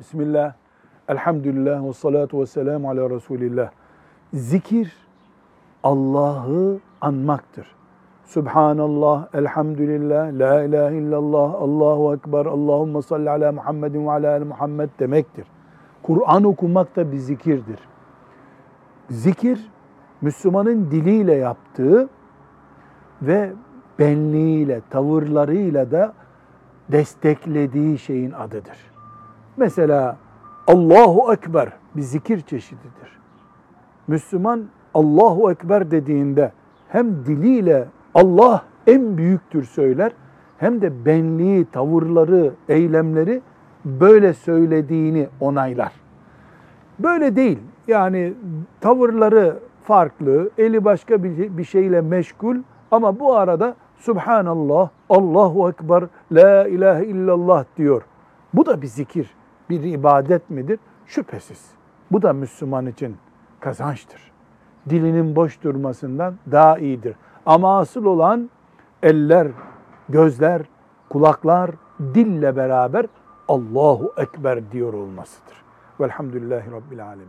Bismillah, elhamdülillah ve salatu ve selamu ala Resulillah. Zikir Allah'ı anmaktır. Subhanallah, elhamdülillah, la ilahe illallah, Allahu Ekber, Allahümme salli ala Muhammedin ve ala Muhammed demektir. Kur'an okumak da bir zikirdir. Zikir, Müslümanın diliyle yaptığı ve benliğiyle, tavırlarıyla da desteklediği şeyin adıdır. Mesela Allahu Ekber bir zikir çeşididir. Müslüman Allahu Ekber dediğinde hem diliyle Allah en büyüktür söyler hem de benliği, tavırları, eylemleri böyle söylediğini onaylar. Böyle değil. Yani tavırları farklı, eli başka bir şeyle meşgul ama bu arada Subhanallah, Allahu Ekber, La ilahe illallah diyor. Bu da bir zikir, bir ibadet midir? Şüphesiz. Bu da Müslüman için kazançtır. Dilinin boş durmasından daha iyidir. Ama asıl olan eller, gözler, kulaklar, dille beraber Allahu Ekber diyor olmasıdır. Velhamdülillahi Rabbil Alemin.